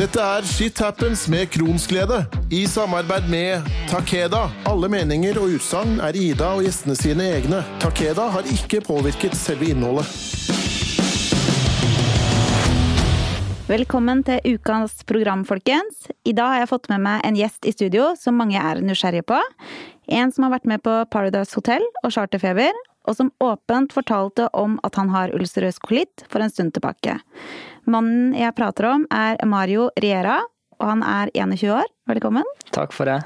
Dette er Shit Happens med Kronsglede, i samarbeid med Takeda. Alle meninger og utsagn er Ida og gjestene sine egne. Takeda har ikke påvirket selve innholdet. Velkommen til ukas program, folkens. I dag har jeg fått med meg en gjest i studio som mange er nysgjerrige på. En som har vært med på Paradise Hotel og Charterfeber, og som åpent fortalte om at han har ulcerøs kolitt for en stund tilbake. Mannen jeg prater om, er Mario Riera, og han er 21 år. Velkommen. Takk for det.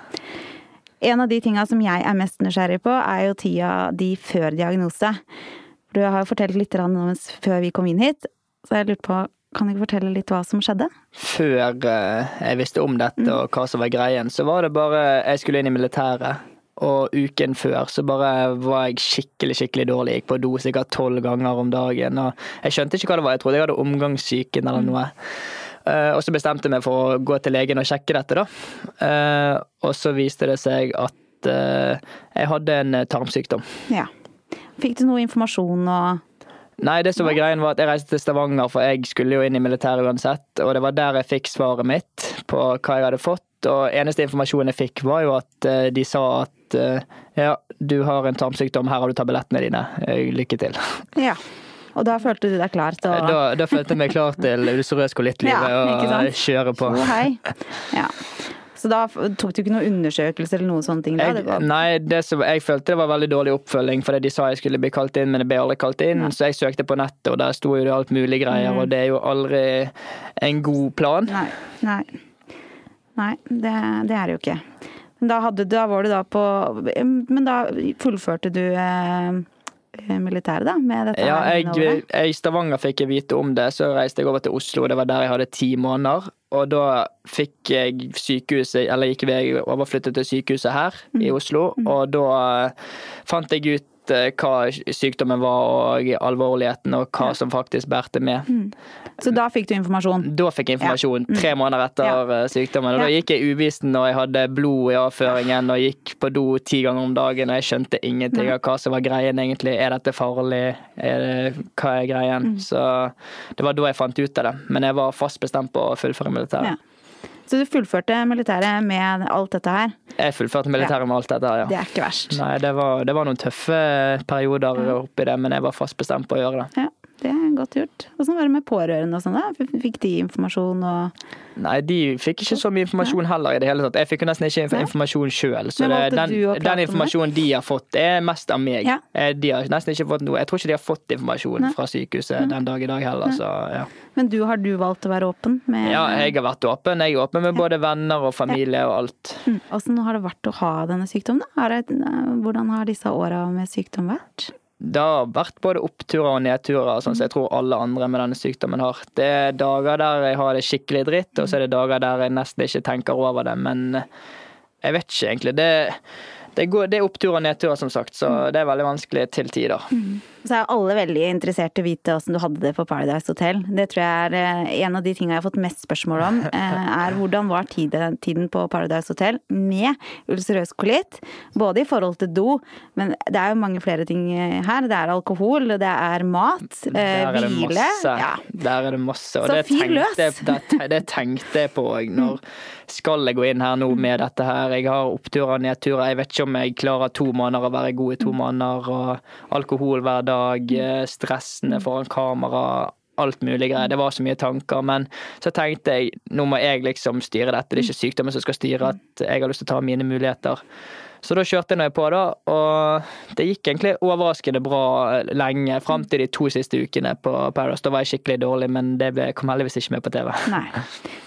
En av de tinga som jeg er mest nysgjerrig på, er jo tida di før diagnose. Du har jo fortalt litt om det før vi kom inn hit, så jeg lurte på kan du ikke fortelle litt hva som skjedde? Før eh, jeg visste om dette og hva som var greien, så var det bare Jeg skulle inn i militæret. Og uken før så bare var jeg skikkelig skikkelig dårlig. Gikk på do sikkert tolv ganger om dagen. Og jeg skjønte ikke hva det var. Jeg trodde jeg hadde omgangssyken eller noe. Eh, og så bestemte jeg meg for å gå til legen og sjekke dette, da. Eh, og så viste det seg at eh, jeg hadde en tarmsykdom. Ja. Fikk du noe informasjon og Nei, det som var greien var at jeg reiste til Stavanger, for jeg skulle jo inn i militæret uansett. Og det var der jeg fikk svaret mitt på hva jeg hadde fått. Og eneste informasjonen jeg fikk, var jo at de sa at ja, du har en tarmsykdom, her har du tablettene dine. Lykke til. Ja. Og da følte du deg klar til å Da, da følte jeg meg klar til ulcerøs kolittlivet Ja, og kjøre på. Å, hei. Ja. Så da tok du ikke noen undersøkelse eller noen sånne ting? Da? Jeg, nei, det som, jeg følte det var veldig dårlig oppfølging, fordi de sa jeg skulle bli kalt inn, men jeg ble aldri kalt inn. Så jeg søkte på nettet, og der sto jo det alt mulig greier, og det er jo aldri en god plan. Nei. Nei, nei det, det er det jo ikke. Men da, hadde, da var du da på Men da fullførte du eh, militæret, da? Med dette Ja, jeg, jeg, I Stavanger fikk jeg vite om det, så reiste jeg over til Oslo. Det var der jeg hadde ti måneder. Og da fikk jeg sykehuset, eller gikk jeg overflyttet til sykehuset her i Oslo. Og da eh, fant jeg ut eh, hva sykdommen var og alvorligheten, og hva som faktisk bærte med. Så da fikk du informasjon? Da fikk jeg informasjon tre måneder etter Ja. eh, sykdommen. Og da gikk jeg uvisen og jeg hadde blod i avføringen og gikk på do ti ganger om dagen og jeg skjønte ingenting av hva som var greien egentlig. Er dette farlig? Er det, hva er greien? Så det var da jeg fant ut av det. Men jeg var fast bestemt på å fullføre militæret. Så du fullførte militæret med alt dette her? Jeg fullførte militæret med alt dette her, ja. Det er ikke verst. Nei, det var, det var noen tøffe perioder oppi det, men jeg var fast bestemt på å gjøre det. Ja, godt gjort. Åssen var det med pårørende og sånn, da? Fikk de informasjon og Nei, de fikk ikke så mye informasjon heller i det hele tatt. Jeg fikk jo nesten ikke informasjon sjøl. Så det, den, den informasjonen de har fått, er mest av meg. Ja. Eh, De har nesten ikke fått noe. Jeg tror ikke de har fått informasjon Nei. fra sykehuset den dag i dag heller, så ja. Men du, har du valgt å være åpen med Ja, jeg har vært åpen. Jeg er åpen med både venner og familie og alt. Mm. Åssen har det vært å ha denne sykdommen? da? Hvordan har disse åra med sykdom vært? Det har vært både oppturer og nedturer, sånn som jeg tror alle andre med denne sykdommen har. Det er dager der jeg har det skikkelig dritt, og så er det dager der jeg nesten ikke tenker over det, men jeg vet ikke egentlig. Det, det, går, det er oppturer og nedturer, som sagt, så det er veldig vanskelig til tider. Så er alle veldig interessert i å vite åssen du hadde det på Paradise Hotel. Det tror jeg er eh, en av de tinga jeg har fått mest spørsmål om. eh, Er hvordan var tiden, tiden på Paradise Hotel med ulcerøs kolitt? Både i forhold til do, men det er jo mange flere ting eh, her. Det er alkohol, det er mat, Der er det hvile. masse. Ja. Der er det masse. Og Så det fyr løs. det, det tenkte jeg på òg. Når skal jeg gå inn her nå med dette her? Jeg har oppturer og nedturer. Jeg vet ikke om jeg klarer to måneder å være god i to måneder. Og alkohol hver dag, eh, stressende foran kamera. Alt mulig greier. Det var så mye tanker. Men så tenkte jeg nå må jeg liksom styre dette. Det er ikke sykdommen som skal styre at jeg har lyst til å ta mine muligheter. Så da kjørte jeg på, da, og det gikk egentlig overraskende bra lenge. Fram til de to siste ukene på Paris. Da var jeg skikkelig dårlig, men det kom heldigvis ikke med på TV. Nei.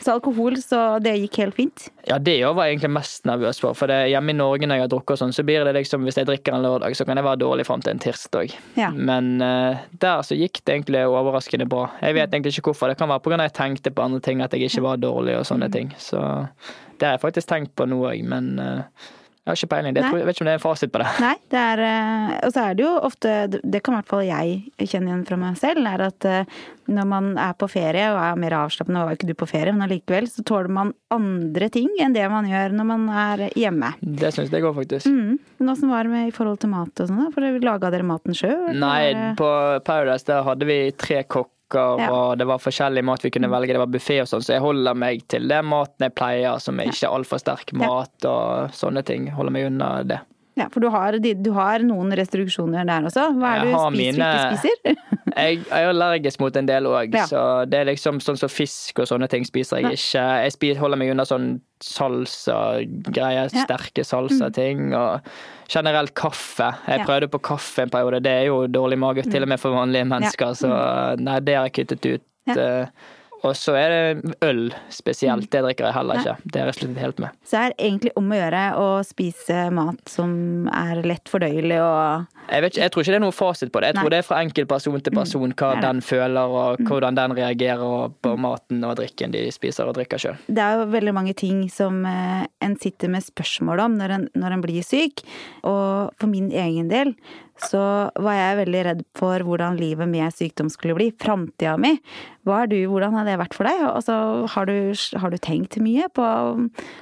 Så alkohol, så det gikk helt fint? Ja, det var jeg egentlig mest nervøs for. For det, hjemme i Norge når jeg har drukket og sånn, så blir det liksom Hvis jeg drikker en lørdag, så kan jeg være dårlig fram til en tirsdag. Ja. Men uh, der så gikk det egentlig overraskende bra. Jeg vet egentlig ikke hvorfor. Det kan være pga. jeg tenkte på andre ting, at jeg ikke var dårlig og Mm. sånne ting. Så det har jeg faktisk tenkt på nå òg, men eh, jeg har ikke peiling. Det, tror, jeg vet ikke om det er en fasit på det. Nei, det er eh, Og så er det jo ofte Det kan i hvert fall jeg kjenne igjen fra meg selv, er at eh, når man er på ferie og er mer avslappende, og var ikke du på ferie, men allikevel så tåler man andre ting enn det man gjør når man er hjemme. Det syns jeg òg, faktisk. Mm. Men åssen var det med i forhold til mat og sånn? For laga dere maten sjøl? Nei, på Paradise der hadde vi tre kokker reker, Ja. og det var forskjellig mat vi kunne velge. Det var buffé og sånn, så jeg holder meg til det maten jeg pleier, som er ikke altfor sterk mat og sånne ting. Holder meg unna det. Ja, for du har, du har noen restriksjoner der også. Hva er det du spiser og mine- ikke spiser? Jeg, jeg er allergisk mot en del òg, Ja. så det er liksom sånn som fisk og sånne ting spiser jeg ikke. Jeg spiser, holder meg unna sånn salsa-greier, Ja. sterke salsa-ting, og generelt kaffe. Jeg prøvde på kaffe en periode, det er jo dårlig mage til og med for vanlige mennesker, så nei, det har jeg kuttet ut. Ja. Og så er det øl spesielt, det drikker jeg heller ikke. Det har jeg sluttet helt med. Så det er egentlig om å gjøre å spise mat som er lett fordøyelig og Jeg, vet ikke, jeg tror ikke det er noe fasit på det. Jeg Nei. tror det er fra enkel person til person hva det. den føler, og hvordan den reagerer på maten og drikken de spiser og drikker sjøl. Det er jo veldig mange ting som eh, en sitter med spørsmål om når en, når en blir syk. Og for min egen del så var jeg veldig redd for hvordan livet med sykdom skulle bli. Framtida mi. Du, hvordan har det vært for deg? Altså, har, du, har du tenkt mye på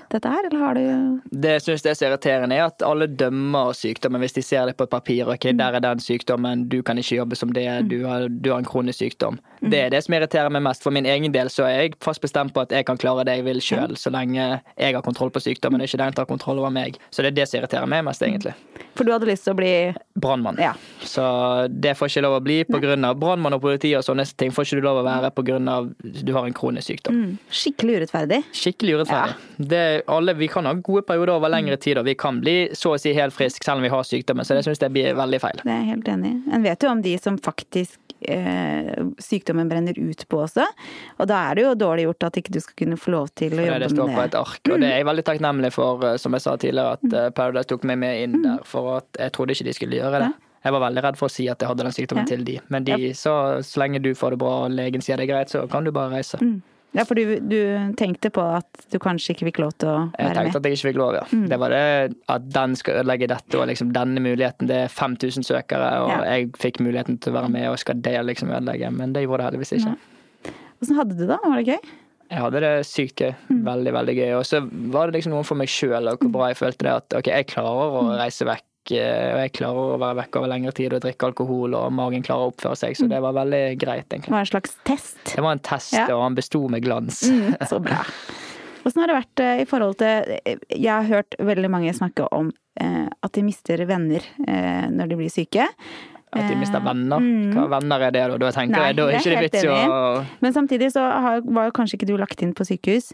dette her, eller har du Det jeg syns er så irriterende, er at alle dømmer sykdommen hvis de ser det på et papir. Ok, Mm. der er den sykdommen, du kan ikke jobbe som det, du har, du har en kronisk sykdom. Det er det som irriterer meg mest. For min egen del så er jeg fast bestemt på at jeg kan klare det jeg vil sjøl, så lenge jeg har kontroll på sykdommen, ikke den tar kontroll over meg. Så det er det som irriterer meg mest, egentlig. For du hadde lyst til å bli Brannmann. Ja. Så det får ikke lov å bli av brannmann og politi og sånne ting. Får ikke du lov å være av du har en kronisk sykdom. mm, skikkelig urettferdig. Skikkelig urettferdig. Det, alle, vi kan ha gode perioder over lengre tid, og vi kan bli så å si helt frisk selv om vi har sykdommen, så det syns jeg blir veldig feil. Det er jeg helt enig i. En vet jo om de som faktisk eh, sykdommen brenner ut på også. Og da er det jo dårlig gjort at ikke du skal kunne få lov til å jobbe det står med på det. et ark, og det er jeg veldig takknemlig for, eh, som jeg sa tidligere, at eh, Paradise tok meg med inn der, for at jeg trodde ikke de skulle gjøre det. Jeg var veldig redd for å si at jeg hadde den sykdommen Ja. til de, men de sa så lenge du får det bra og legen sier det er greit, så kan du bare reise. Ja, for du, du tenkte på at du kanskje ikke fikk lov til å være med? Jeg tenkte at jeg ikke fikk lov, ja. Mm. Det var det at den skal ødelegge dette, og liksom denne muligheten. Det er 5000 søkere, og Ja. jeg fikk muligheten til å være med, og skal det liksom ødelegge? Men det gjorde det heldigvis ikke. Åssen hadde du det? Var det gøy? Jeg hadde det sykt gøy. Mm. Veldig, veldig gøy. Og så var det liksom noe for meg sjøl, og hvor bra jeg følte det. At ok, jeg klarer Mm. å reise vekk, og jeg klarer å være vekk over lengre tid og drikke alkohol, og magen klarer å oppføre seg. Så det var veldig greit, Det var en slags test. Det var en test, Ja. og han besto med glans. Mm, så bra. Åssen har det vært eh, i forhold til Jeg har hørt veldig mange snakke om eh, at de mister venner eh, når de blir syke. At de mister Eh, venner. mm. Hva venner er det, da? Da tenker Nei, jeg, da det er ikke det vits i å. Men samtidig så har, var kanskje ikke du lagt inn på sykehus.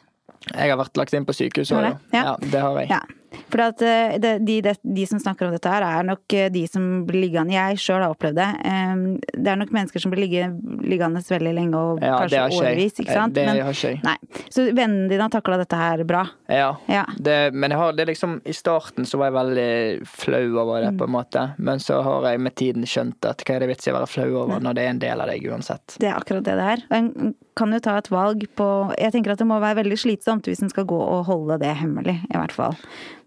Jeg har vært lagt inn på sykehus òg, ja. Ja. ja. Det har jeg. Ja. For at eh, de, de, de som snakker om dette her, er nok eh, de som blir liggende Jeg sjøl har opplevd det. Eh, Det er nok mennesker som blir ligge, liggende veldig lenge, og Ja, kanskje årevis. Ikke sant? Det Men, har skjedd. nei. Så vennene dine har takla dette her bra. Ja. Ja. Det, men har, det er liksom, i starten så var jeg veldig flau over det, på en måte. Men så har jeg med tiden skjønt at hva er det vits i å være flau over når det er en del av deg uansett. Det er akkurat det det er. En kan jo ta et valg på Jeg tenker at det må være veldig slitsomt hvis en skal gå og holde det hemmelig, i hvert fall.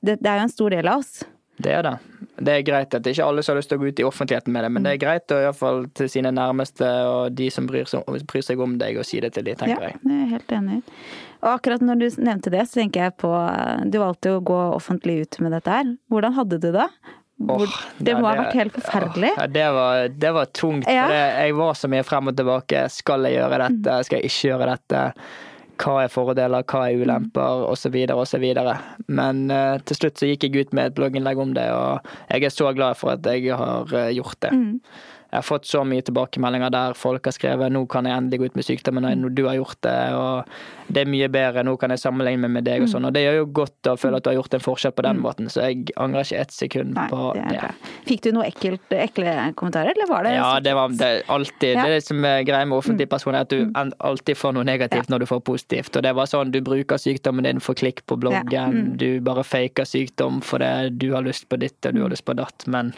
Det, det er jo en stor del av oss. Det er det. Det er greit at det er ikke alle som har lyst til å gå ut i offentligheten med det, men det er greit å iallfall til sine nærmeste og de som bryr seg, bryr seg om deg, og si det til de, tenker ja, jeg. det er helt enig. Og akkurat når du nevnte det, så tenker jeg på Du valgte jo å gå offentlig ut med dette her. Hvordan hadde du det? Hvor, oh, det må ha vært helt forferdelig. Ja, det var, det var tungt. Ja. For det, jeg var så mye frem og tilbake. Skal jeg gjøre dette? Skal jeg ikke gjøre dette? Hva er fordeler, hva er ulemper, osv., osv. Men uh, til slutt så gikk jeg ut med et blogginnlegg om det, og jeg er så glad for at jeg har eh, gjort det. Jeg har fått så mye tilbakemeldinger der folk har skrevet 'nå kan jeg endelig gå ut med sykdommen du har gjort det', og 'det er mye bedre, nå kan jeg sammenligne meg med deg', og sånn. Og det gjør jo godt å føle at du har gjort en forskjell på den måten, så jeg angrer ikke ett sekund Nei, på det det. Fikk du noen ekle kommentarer, eller var det Ja, det var det alltid Ja. Mm. Det som er greia med offentlige personer, er at du alltid får noe negativt når du får positivt. Og det var sånn, du bruker sykdommen din for klikk på bloggen, Ja. Mm. du bare faker sykdom fordi du har lyst på ditt og du har lyst på datt, men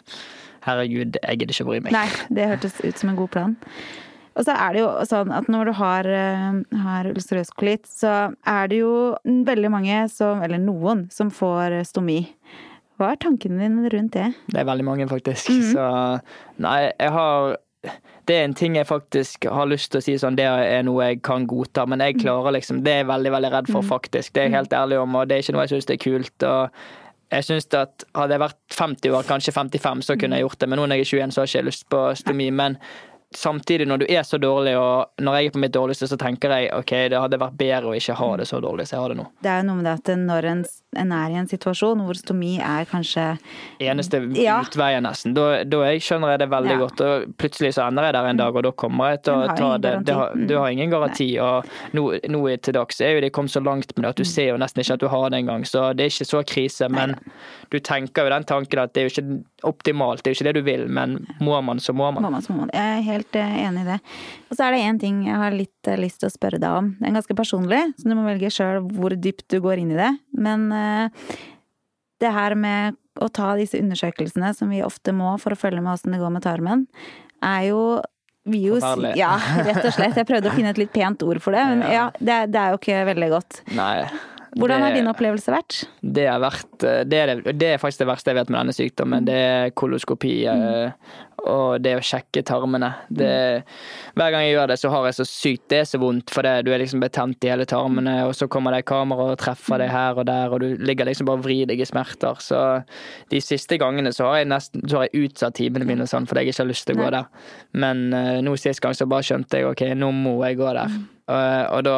herregud, jeg gidder ikke å bry meg. Nei, det hørtes ut som en god plan. Og så er det jo sånn at når du har, eh, har ulcerøs kolitt, så er det jo veldig mange som, eller noen, som får stomi. Hva er tankene dine rundt det? Det er veldig mange, faktisk. Mhm. Så nei, jeg har Det er en ting jeg faktisk har lyst til å si sånn, det er noe jeg kan godta, men Mhm. jeg klarer liksom Det er jeg veldig, veldig redd for, faktisk. Det er jeg helt ærlig om, og det er ikke noe jeg syns er kult. og jeg synes at Hadde jeg vært 50 år, kanskje 55, så kunne jeg gjort det, men nå når jeg er 21, så har jeg ikke lyst på stomi. Men samtidig, når du er så dårlig, og når jeg er på mitt dårligste, så tenker jeg ok, det hadde vært bedre å ikke ha det så dårlig som jeg har det nå. Det er jo noe med det at når en, en er i en situasjon hvor stomi er kanskje Eneste Ja. utveien, nesten. Da, da jeg skjønner jeg det veldig Ja. godt. Og plutselig så ender jeg der en dag, og da kommer jeg til å ta det. det har, Mm. du har ingen garanti. Og nå, nå til dags er jo de kommet så langt med det at du Mm. ser jo nesten ikke at du har det engang. Så det er ikke så krise. Men du tenker jo den tanken at det er jo ikke optimalt, det er jo ikke det du vil, men må man, så må man. Må man, så må man. Jeg er helt eh, enig i det. Og så er det én ting jeg har litt eh, lyst til å spørre deg om. Det er ganske personlig, så du må velge sjøl hvor dypt du går inn i det. Men eh, det her med å ta disse undersøkelsene som vi ofte må for å følge med åssen det går med tarmen, er jo jo ja, rett og slett. Jeg prøvde å finne et litt pent ord for det, men Ja. det, det er jo ikke veldig godt. Nei. Hvordan har din opplevelse vært? Det har vært det er, det, det er faktisk det verste jeg vet med denne sykdommen. Det er koloskopi mm. og det å sjekke tarmene. Det, hver gang jeg gjør det, så har jeg så sykt Det er så vondt, for det, du er liksom betent i hele tarmene, og så kommer det kamera og treffer deg her og der, og du ligger liksom bare og vrir deg i smerter. Så de siste gangene så har jeg nesten så har jeg utsatt timene mine sånn fordi jeg ikke har lyst til å gå der. Men eh, nå sist gang så bare skjønte jeg ok, nå må jeg gå der. Og, og da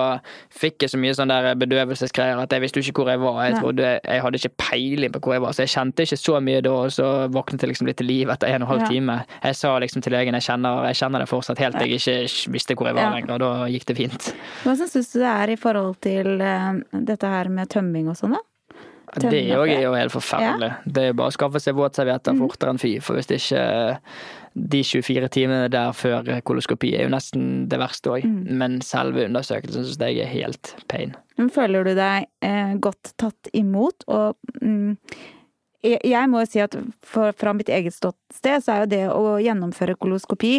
fikk jeg så mye sånn der bedøvelsesgreier at jeg visste ikke hvor jeg var. Jeg trodde, jeg hadde ikke peiling på hvor jeg var, så jeg kjente ikke så mye da, og så våknet jeg liksom litt til liv etter en og en halv Ja. time. Jeg sa liksom til legen jeg kjenner, jeg kjenner det fortsatt helt til jeg ikke visste hvor jeg var Ja. lenger, og da gikk det fint. Hva syns du det er i forhold til eh, dette her med tømming og sånn, da? Det òg det. er jo helt forferdelig. Det er jo bare å skaffe seg våtservietter Mhm. fortere enn fy, for hvis det ikke eh, de 24 timene der før koloskopi er jo nesten det verste òg. Mm. Men selve undersøkelsen syns jeg er helt pain. Men føler du deg eh, godt tatt imot? Og mm, jeg, jeg må jo si at for, fra mitt eget ståsted så er jo det å gjennomføre koloskopi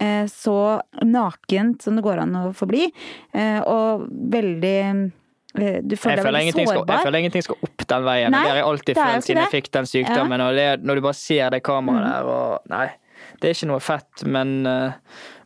eh, så nakent som det går an å forbli, eh, og veldig du Du Jeg føler deg føler, veldig sårbar. skal, jeg føler ingenting skal opp den veien. Nei, det har jeg alltid følt siden jeg fikk den sykdommen. Og det, når du bare ser det kameraet Mm. der og Nei, det er ikke noe fett, men eh,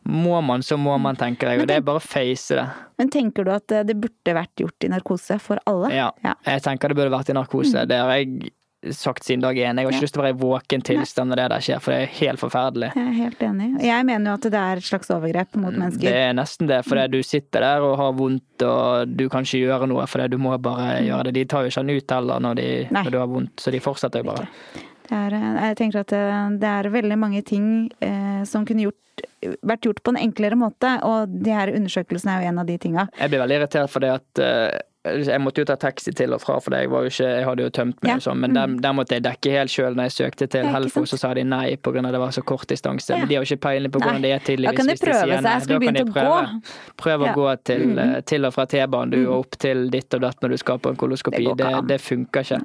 må man, så må man, tenker jeg. Og det er bare å face det. Men tenker du at eh, det burde vært gjort i narkose for alle? Ja. Ja. Jeg tenker det burde vært i narkose. Det har jeg sagt siden dag én. Jeg har ikke Ja. lyst til å være i våken tilstand når det der skjer, for det er helt forferdelig. Jeg er helt enig. Jeg mener jo at det er et slags overgrep mot mennesker. Det er nesten det, fordi du sitter der og har vondt, og du kan ikke gjøre noe fordi du må bare gjøre det. De tar jo ikke han ut heller når, de, når du har vondt, så de fortsetter jo bare. Det er, eh, jeg tenker at det, det er veldig mange ting eh, som kunne gjort, vært gjort på en enklere måte, og de her undersøkelsene er jo en av de tinga. Jeg blir veldig irritert fordi at eh, jeg måtte jo ta taxi til og fra, for jeg, var jo ikke, jeg hadde jo tømt meg, Ja. sånn, men der, der måtte jeg dekke helt sjøl når jeg søkte til Helfo, så sa de nei pga. det var så kort distanse. Ja. Men de har jo ikke peiling på hvordan Nei. det er tidligvis. Da kan de prøve seg. Jeg skulle begynt å prøve, gå. prøve å gå til, eh, til og fra T-banen, du, og opp til ditt og datt når du skal på en koloskopi. Det Det, det funker ikke.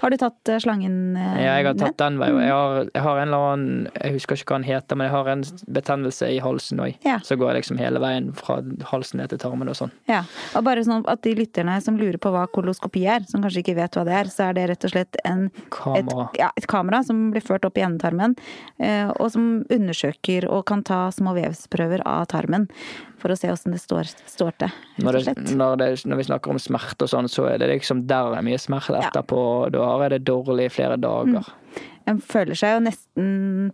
Har du tatt eh, slangen ned? Ja, jeg har tatt den veien. Jeg har, jeg har en eller annen Jeg husker ikke hva den heter, men jeg har en betennelse i halsen òg. Så går jeg liksom hele veien fra halsen ned til tarmen og sånn. Ja. Og bare sånn at de lytterne som lurer på hva koloskopi er, som kanskje ikke vet hva det er, så er det rett og slett en, et, Kamera. ja, et kamera som blir ført opp i endetarmen, eh, og som undersøker og kan ta små vevsprøver av tarmen for å se åssen det står, står til, Når, det, når, det, når vi snakker om smerte og sånn, så er det liksom der er mye smerte etterpå. Ja. Da har jeg det dårlig i flere dager. En føler seg jo nesten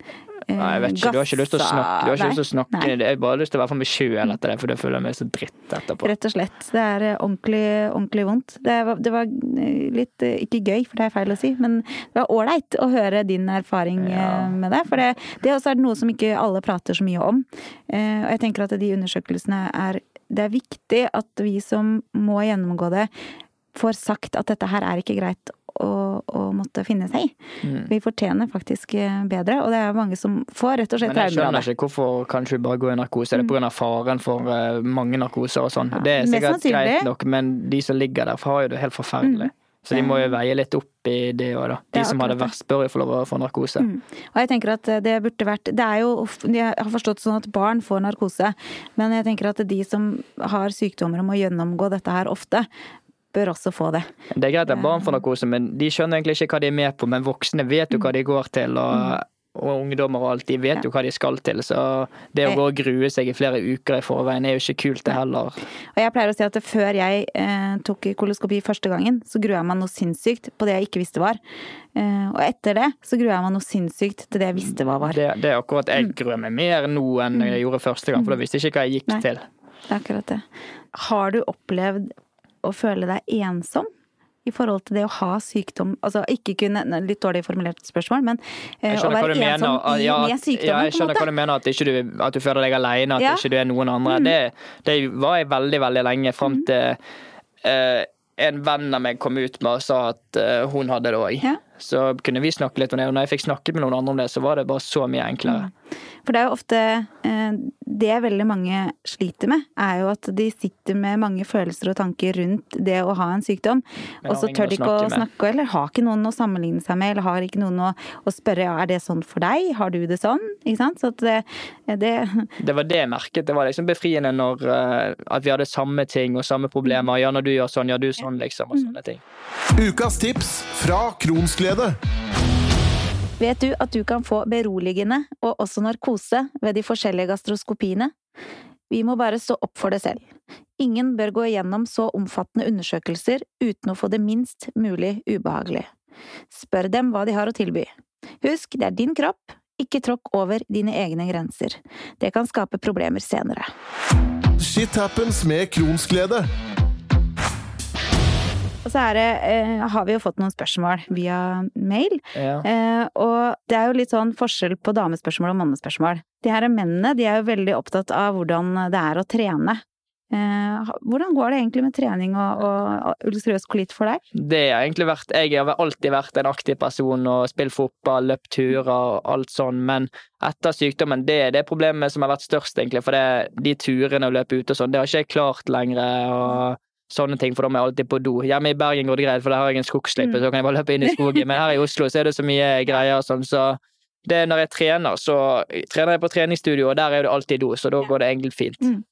Nei, jeg vet ikke, Du har ikke lyst til å snakke. Du har ikke lyst til å snakke. Nei. Jeg har bare lyst til å være for meg sjøl etter det, for det føler jeg meg så dritt etterpå. Rett og slett. Det er eh, ordentlig, ordentlig vondt. Det var, det var eh, litt eh, Ikke gøy, for det er feil å si, men det var ålreit å høre din erfaring Ja. med det. For det, det også er noe som ikke alle prater så mye om. Og jeg tenker at de undersøkelsene er Det er viktig at vi som må gjennomgå det, får sagt at dette her er ikke greit å, å måtte finne seg i. Mm. Vi fortjener faktisk eh, bedre, og det er mange som får rett og slett Men jeg skjønner ikke hvorfor kanskje vi bare går i narkose. Er det pga. faren for eh, mange narkoser og sånn? Ja, Det er sikkert greit nok, men de som ligger der, har jo det helt forferdelig. Så de må jo veie litt opp i det òg, da. De er som det. verst, bør jo få lov å få narkose. Mm. Og jeg tenker at det burde vært Det er jo Jeg har forstått sånn at barn får narkose, men jeg tenker at de som har sykdommer og må gjennomgå dette her ofte, bør også få det. Det er greit at barn får narkose, men de skjønner egentlig ikke hva de er med på. Men voksne vet jo hva de går til, og og ungdommer og alt, de vet jo hva de skal til. Så det å gå og grue seg i flere uker i forveien er jo ikke kult, det heller. Og jeg pleier å si at før jeg eh, tok koloskopi første gangen, så grua jeg meg noe sinnssykt på det jeg ikke visste var. Eh, og etter det så grua jeg meg noe sinnssykt til det jeg visste hva var. Det, det er akkurat Jeg gruer meg mer nå enn jeg gjorde første gang, for da visste jeg ikke hva jeg gikk Mm. Nei. til. Det er akkurat det. Har du opplevd å føle deg ensom? I forhold til det å ha sykdom Altså ikke kunne Litt dårlig formulert spørsmål, men uh, å være ensom i, Ja, med sykdommen, ja, jeg skjønner hva du mener, at, ikke du, at du føler deg alene, at Ja. Mm. ikke du er noen andre. Det, det var jeg veldig, veldig lenge fram til uh, en venn av meg kom ut med og sa at eh, hun hadde det òg. Ja. Så kunne vi snakke litt om det, og når jeg fikk snakket med noen andre om det, så var det bare så mye enklere. For det er jo ofte eh, Det veldig mange sliter med, er jo at de sitter med mange følelser og tanker rundt det å ha en sykdom, og så tør de ikke å snakke med. snakke, eller har ikke noen å sammenligne seg med, eller har ikke noen å, å spørre ja, er det sånn for deg, har du det sånn? Ikke sant? Så at det, det Det var det jeg merket. Det var liksom befriende når eh, at vi hadde samme ting og samme problemer. Ja, når du gjør sånn, ja, du sånn, liksom, Mm. og sånne ting. Ukas tips fra Kronsglede. Vet du at du kan få beroligende og også narkose ved de forskjellige gastroskopiene? Vi må bare stå opp for det selv. Ingen bør gå igjennom så omfattende undersøkelser uten å få det minst mulig ubehagelig. Spør dem hva de har å tilby. Husk, det er din kropp, ikke tråkk over dine egne grenser. Det kan skape problemer senere. Shit happens med Kronsglede. Og så er det, eh, har vi jo fått noen spørsmål via mail. Ja. Eh, og det er jo litt sånn forskjell på damespørsmål og mannespørsmål. De her mennene de er jo veldig opptatt av hvordan det er å trene. Eh, hvordan går det egentlig med trening og, og, og ulcerøs kolitt for deg? Det har egentlig vært Jeg har alltid vært en aktiv person og spilt fotball, løpt turer og alt sånn, men etter sykdommen, det er det problemet som har vært størst, egentlig. For det, de turene og løpe ute og sånn, det har ikke jeg klart lenger. og Sånne ting, for da må jeg alltid på do. Hjemme i Bergen går det greit, for der har jeg en skogsløype, Mm. så kan jeg bare løpe inn i skogen. Men her i Oslo så er det så mye greier og sånn, så det når jeg trener, så trener jeg på treningsstudio, og der er det alltid do, så da går det egentlig fint. Mm.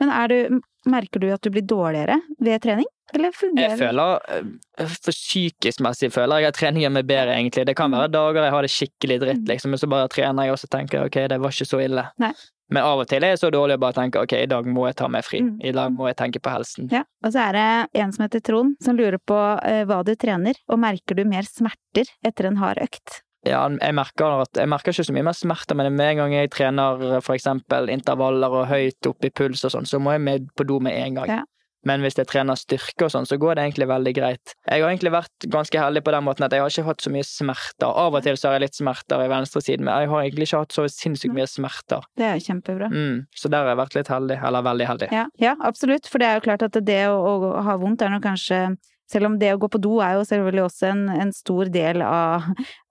Men du, merker du at du blir dårligere ved trening? Eller fungerer Jeg føler eh, For psykisk messig føler jeg at treningen er bedre, egentlig. Det kan være dager jeg har det skikkelig dritt, Mm. liksom, men så bare trener jeg, og så tenker jeg ok, det var ikke så ille. Nei. Men av og til er jeg så dårlig å bare tenke ok, i dag må jeg ta meg fri. Mm. I dag må jeg tenke på helsen. Ja, og så er det en som heter Trond, som lurer på eh, hva du trener, og merker du mer smerter etter en hard økt? Ja, jeg merker, at, jeg merker ikke så mye mer smerter, men med en gang jeg trener eksempel intervaller og høyt opp i puls og sånn, så må jeg med på do med en gang. Ja. Men hvis jeg trener styrke og sånn, så går det egentlig veldig greit. Jeg har egentlig vært ganske heldig på den måten at jeg har ikke hatt så mye smerter. Av og til så har jeg litt smerter i venstresiden, men jeg har egentlig ikke hatt så sinnssykt mye smerter. Det er kjempebra. Mm, så der har jeg vært litt heldig, eller veldig heldig. Ja, ja, absolutt. For det er jo klart at det å, å ha vondt er nå kanskje selv om det å gå på do er jo selvfølgelig også en, en stor del av,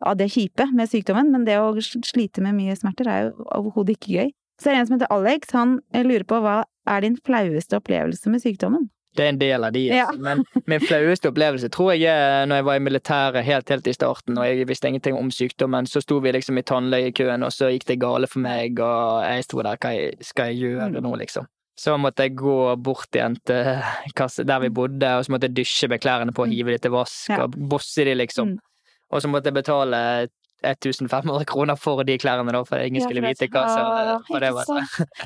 av det kjipe med sykdommen, men det å slite med mye smerter er jo overhodet ikke gøy. Så er det en som heter Alex, han lurer på hva er din flaueste opplevelse med sykdommen? Det er en del av de, Ja. altså. men min flaueste opplevelse tror jeg er når jeg var i militæret helt, helt i starten, og jeg visste ingenting om sykdommen. Så sto vi liksom i tannlegekøen, og så gikk det gale for meg, og jeg sto der, hva skal jeg gjøre nå, liksom? Så måtte jeg gå bort igjen til kasse der vi bodde, og så måtte jeg dysje med klærne på og hive de til vask, og bosse de, liksom. Mm. Og så måtte jeg betale 1500 kroner for de klærne, da, for ingen Ja, skulle vite hva som Åh, det var.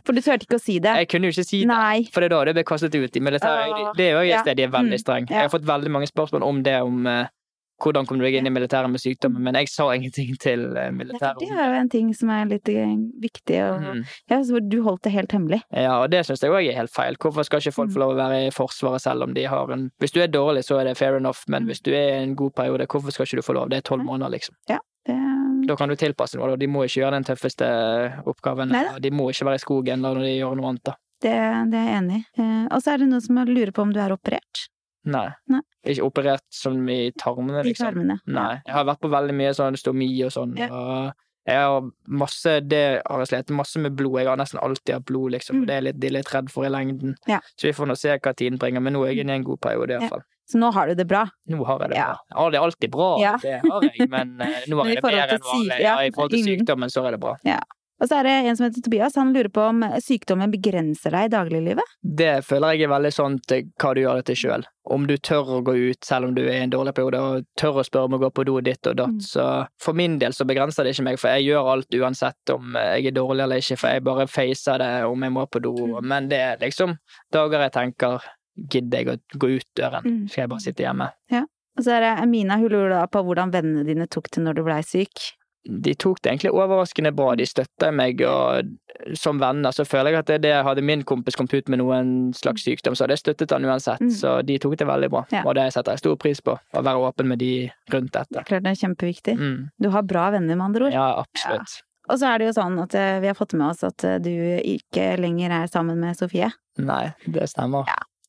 For du turte ikke å si det? Jeg kunne jo ikke si det. Nei. For det er da det ble kastet ut i militæret. Det er jo et sted de er veldig streng. strenge. Jeg har fått veldig mange spørsmål om det, om eh, hvordan kom du deg inn i militæret med sykdommen, men jeg sa ingenting til eh, militæret. det er jo en ting som er litt eh, viktig, og Mm. ja, du holdt det helt hemmelig. Ja, og det syns jeg òg er helt feil. Hvorfor skal ikke folk Mm. få lov å være i Forsvaret selv om de har en Hvis du er dårlig, så er det fair enough, men Mm. hvis du er i en god periode, hvorfor skal ikke du få lov? Det er tolv måneder, liksom. Det, Da kan du tilpasse noe, de må ikke gjøre den tøffeste oppgaven. Neida. De må ikke være i skogen når de gjør noe annet, da. det, det er jeg enig i. Eh, og så er det noen som lurer på om du er operert Nei. Nei. Ikke operert som i tarmene, i liksom. tarmene. Nei. Jeg har vært på veldig mye sånn stomi og sånn. Ja. Og jeg har masse Det har jeg slitt masse med blod. Jeg har nesten alltid hatt blod, liksom. Mm. Det er litt, de er litt redd for i lengden. Ja. Så vi får nå se hva tiden bringer. Men nå er jeg inne i en god periode, Ja. Så nå har du det bra. Nå har jeg det Ja. bra. Jeg har det alltid bra, Ja. det har jeg, men eh, nå har jeg det bedre enn vanlig. Ja, ja. I forhold til Mm. sykdommen så er det bra. Og så er det en som heter Tobias, han lurer på om sykdommen begrenser deg i dagliglivet? Det føler jeg er veldig sånn til hva du gjør det til sjøl. Om du tør å gå ut selv om du er i en dårlig periode, og tør å spørre om å gå på do ditt og datt. Mm. Så for min del så begrenser det ikke meg, for jeg gjør alt uansett om jeg er dårlig eller ikke, for jeg bare facer det om jeg må på do. Mm. Men det er liksom dager jeg tenker gidder jeg å gå ut døren, Mm. skal jeg bare sitte hjemme. Og så er det Amina, hun lurer da på hvordan vennene dine tok det når du blei syk. de tok det egentlig overraskende bra. De støtta meg, og som venner så føler jeg at det, det hadde min kompis kommet ut med noen slags sykdom, så jeg støttet han uansett. Mm. Så de tok det veldig bra, Ja. og det setter jeg stor pris på. Å være åpen med de rundt dette. Klart det er kjempeviktig. Mm. Du har bra venner, med andre ord. Ja, absolutt. Og så er det jo sånn at eh, vi har fått med oss at eh, du ikke lenger er sammen med Sofie. Nei, det stemmer.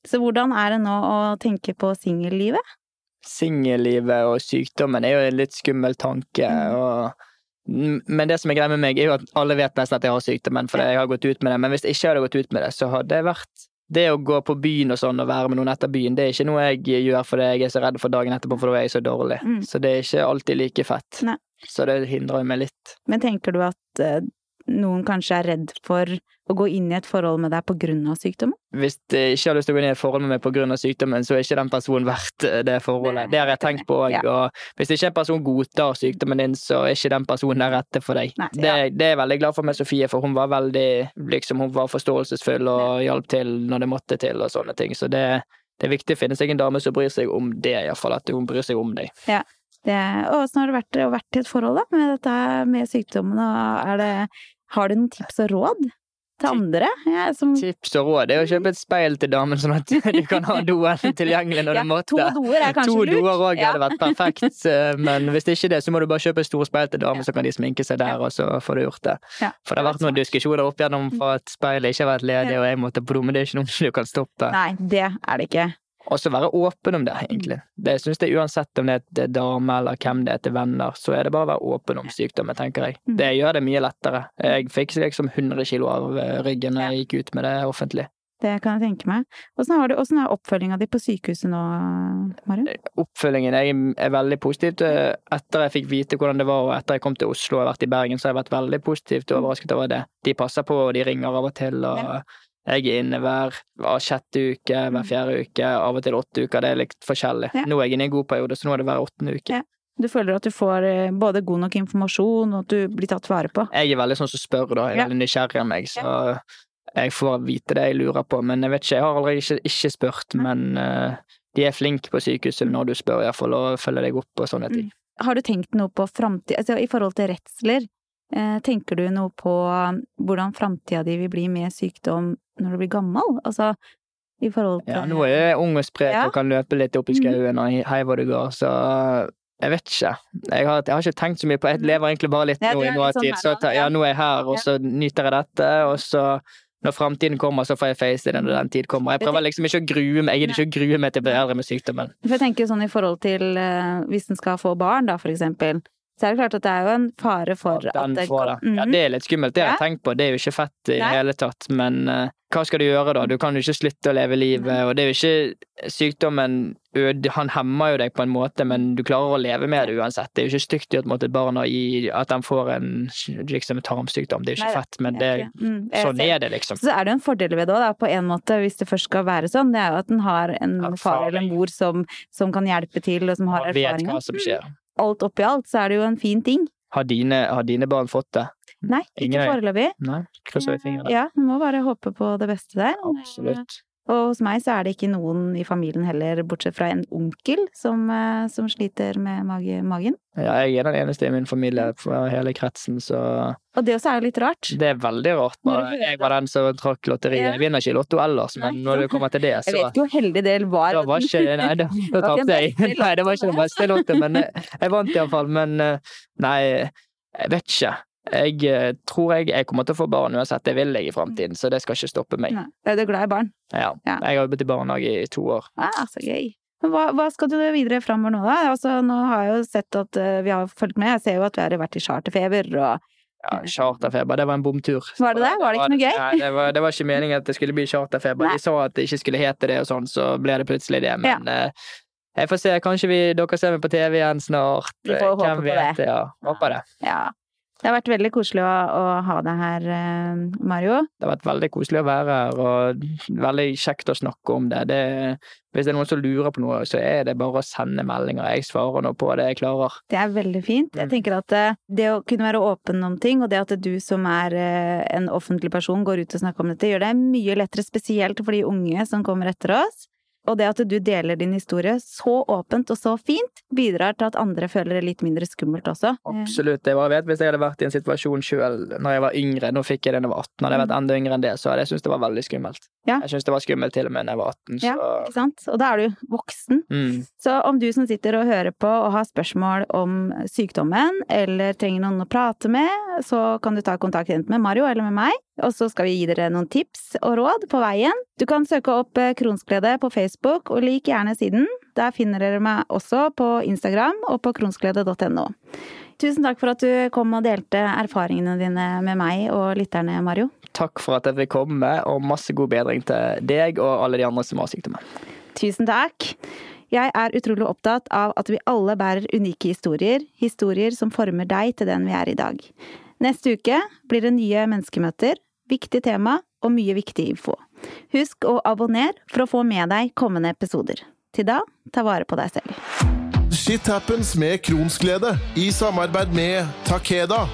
Så hvordan er det nå å tenke på singellivet? Singellivet og sykdommen er jo en litt skummel tanke. Mm. og men det som er greia med meg, er jo at alle vet nesten at jeg har sykdommen, fordi jeg har gått ut med det. Men hvis jeg ikke hadde gått ut med det, så hadde det vært Det å gå på byen og sånn og være med noen etter byen, det er ikke noe jeg gjør fordi jeg er så redd for dagen etterpå, for da er jeg så dårlig. Mm. Så det er ikke alltid like fett. Nei. Så det hindrer meg litt. Men tenker du at eh, noen kanskje er redd for å gå inn i et forhold med deg av sykdommen? Hvis jeg ikke har lyst til å gå inn i et forhold med meg pga. sykdommen, så er ikke den personen verdt eh, det forholdet. Det har jeg tenkt på òg. ja. Og hvis ikke en person godtar sykdommen din, så er ikke den personen den rette for deg. Nei, det, ja. det er jeg veldig glad for med Sofie, for hun var veldig liksom, hun var forståelsesfull og hjalp til når det måtte til og sånne ting. Så det, det er viktig å finne seg en dame som bryr seg om det, iallfall. At hun bryr seg om deg. Det, og åssen har det vært vært i et forhold da, med dette med sykdommen? Og er det, har du noen tips og råd til andre? Ja, som, Tips og råd er å kjøpe et speil til damen, sånn at du kan ha doen tilgjengelig når ja, du måtte. to doer er kanskje To doer òg Ja. hadde vært perfekt, eh, men hvis det ikke er det, så må du bare kjøpe et stort speil til damen, så kan de sminke seg der, og så får du gjort det. For det har vært noen diskusjoner opp igjennom for at speilet ikke har vært ledig, og jeg måtte på do, men det er ikke noe du kan stoppe. Nei, det er det ikke. Og så være åpen om det, egentlig. Det synes jeg uansett om det er dame eller hvem det er til venner, så er det bare å være åpen om sykdommen, tenker jeg. Mm. Det gjør det mye lettere. Jeg fikk liksom 100 kilo av eh, ryggen når jeg gikk ut med det offentlig. Det kan jeg tenke meg. Åssen har du- åssen er oppfølginga di på sykehuset nå, Marion? oppfølgingen. Jeg er veldig positiv etter jeg fikk vite hvordan det var, og etter jeg kom til Oslo og har vært i Bergen, så har jeg vært veldig positivt overrasket over det. De passer på, og de ringer av og til, og Ja. Jeg er inne hver, hver sjette uke, hver fjerde uke, av og til åtte uker. Det er litt forskjellig. Ja. Nå er jeg inne i en god periode, så nå er det hver åttende uke. Ja. Du føler at du får eh, både god nok informasjon, og at du blir tatt vare på? Jeg er veldig sånn som spør, da. Jeg er veldig nysgjerrig av meg, så jeg får vite det jeg lurer på. Men jeg vet ikke, jeg har aldri ikke, ikke spurt, men uh, de er flinke på sykehuset når du spør, iallfall, og følger deg opp og sånne ting. Har du tenkt noe på framtid, altså i forhold til redsler? Eh, tenker du noe på hvordan framtida di vil bli med sykdom når du blir gammel? Altså i forhold til Ja, nå er jeg ung og sprek Ja. og kan løpe litt opp i Mhm. skauen og hei hvor det går, så jeg vet ikke. Jeg har, jeg har ikke tenkt så mye på Jeg lever egentlig bare litt Ja, nå i litt sånn Så nå, ta- ja, ja. nå er jeg her, og så nyter jeg dette, og så når framtiden kommer, så får jeg face det når den tid kommer. Jeg prøver liksom ikke å grue meg, jeg gidder ikke å grue meg til å bli eldre med sykdommen. For jeg tenker sånn i forhold til eh, hvis en skal få barn, da, for eksempel, så er det klart at det er jo en fare for ja, at det kan mm -hmm. Ja, det er litt skummelt, det har jeg tenkt på. Det er jo ikke fett i det hele tatt, men uh, hva skal du gjøre da? Du kan jo ikke slutte å leve livet, og det er jo ikke Sykdommen han hemmer jo deg på en måte, men du klarer å leve med det uansett. Det er jo ikke stygt at et barn at får en liksom, tarmsykdom. Det er jo ikke Nei, fett, men det mm, sånn er det, liksom. Så er det jo en fordel ved det òg, på en måte, hvis det først skal være sånn. Det er jo at en har en far eller en mor som, som kan hjelpe til, og som har Man vet hva som skjer. Alt oppi alt, så er det jo en fin ting. Har dine, har dine barn fått det? Nei, ikke foreløpig. Nei? Krysser vi fingrene. Ja, må bare håpe på det beste der. Absolutt. Og hos meg så er det ikke noen i familien heller, bortsett fra en onkel som, eh, som sliter med mage, magen. Ja, jeg er den eneste i min familie fra hele kretsen, så Og det også er jo litt rart. Det er veldig rart. Bare. Jeg var den som trakk lotteriet. Jeg vinner ikke Lotto ellers, men når det kommer til det, Jeg vet ikke hvor heldig det var. da var ikke Nei, da, da tapte jeg. Nei, det var ikke den beste lotto, men jeg, jeg vant iallfall. Men eh, nei, jeg vet ikke. Jeg eh, tror jeg, jeg kommer til å få barn uansett. Det vil jeg i framtiden, så det skal ikke stoppe meg. Nei, Du er glad i barn? Ja. Ja. Jeg har jobbet i barnehage i to år. Ah, så gøy. Hva, hva skal du videre framover nå, da? Altså, nå har jeg jo sett at eh, vi har fulgt med. Jeg ser jo at vi har vært i charterfeber og Ja, Charterfeber, det var en bomtur. Var det det? Var det ikke noe gøy? Nei, det var, det var ikke meningen at det skulle bli charterfeber. Nei. De sa at det ikke skulle hete det og sånn, så ble det plutselig det. Men eh, jeg får se. Kanskje vi, dere ser meg på TV igjen snart. Vi får håpe Hvem på vet? det. Ja, håper det. Ja. Det har vært veldig koselig å, å ha deg her, eh, Mario. Det har vært veldig koselig å være her, og veldig kjekt å snakke om det. det. Hvis det er noen som lurer på noe, så er det bare å sende meldinger. Jeg svarer nå på det jeg klarer. Det er veldig fint. Jeg Mm. tenker at eh, det å kunne være åpen om ting, og det at du som er eh, en offentlig person går ut og snakker om dette, gjør det mye lettere, spesielt for de unge som kommer etter oss. Og det at du deler din historie så åpent og så fint, bidrar til at andre føler det litt mindre skummelt også. Absolutt. Jeg bare vet, Hvis jeg hadde vært i en situasjon sjøl når jeg var yngre, nå fikk jeg det da jeg var 18, hadde jeg vært enda yngre enn det, så hadde jeg syntes det var veldig skummelt. Ja. Jeg syntes det var skummelt til og med da jeg var 18, så Ja, ikke sant? Og da er du voksen. mm. Så om du som sitter og hører på og har spørsmål om sykdommen, eller trenger noen å prate med, så kan du ta kontakt enten med Mario eller med meg, og så skal vi gi dere noen tips og råd på veien. Du kan søke opp eh, Kronsglede på Facebook, og lik gjerne siden. Der finner dere meg også på Instagram og på kronsglede.no. Tusen takk for at du kom og delte erfaringene dine med meg og lytterne, Mario. Takk for at jeg fikk komme, og masse god bedring til deg og alle de andre som har sykdommen. Tusen takk. Jeg er utrolig opptatt av at vi alle bærer unike historier, historier som former deg til den vi er i dag. Neste uke blir det nye menneskemøter, viktig tema og mye viktig info. Husk å abonnere for å få med deg kommende episoder. Til da, ta vare på deg selv. Shit happens med Kronsglede i samarbeid med Takeda.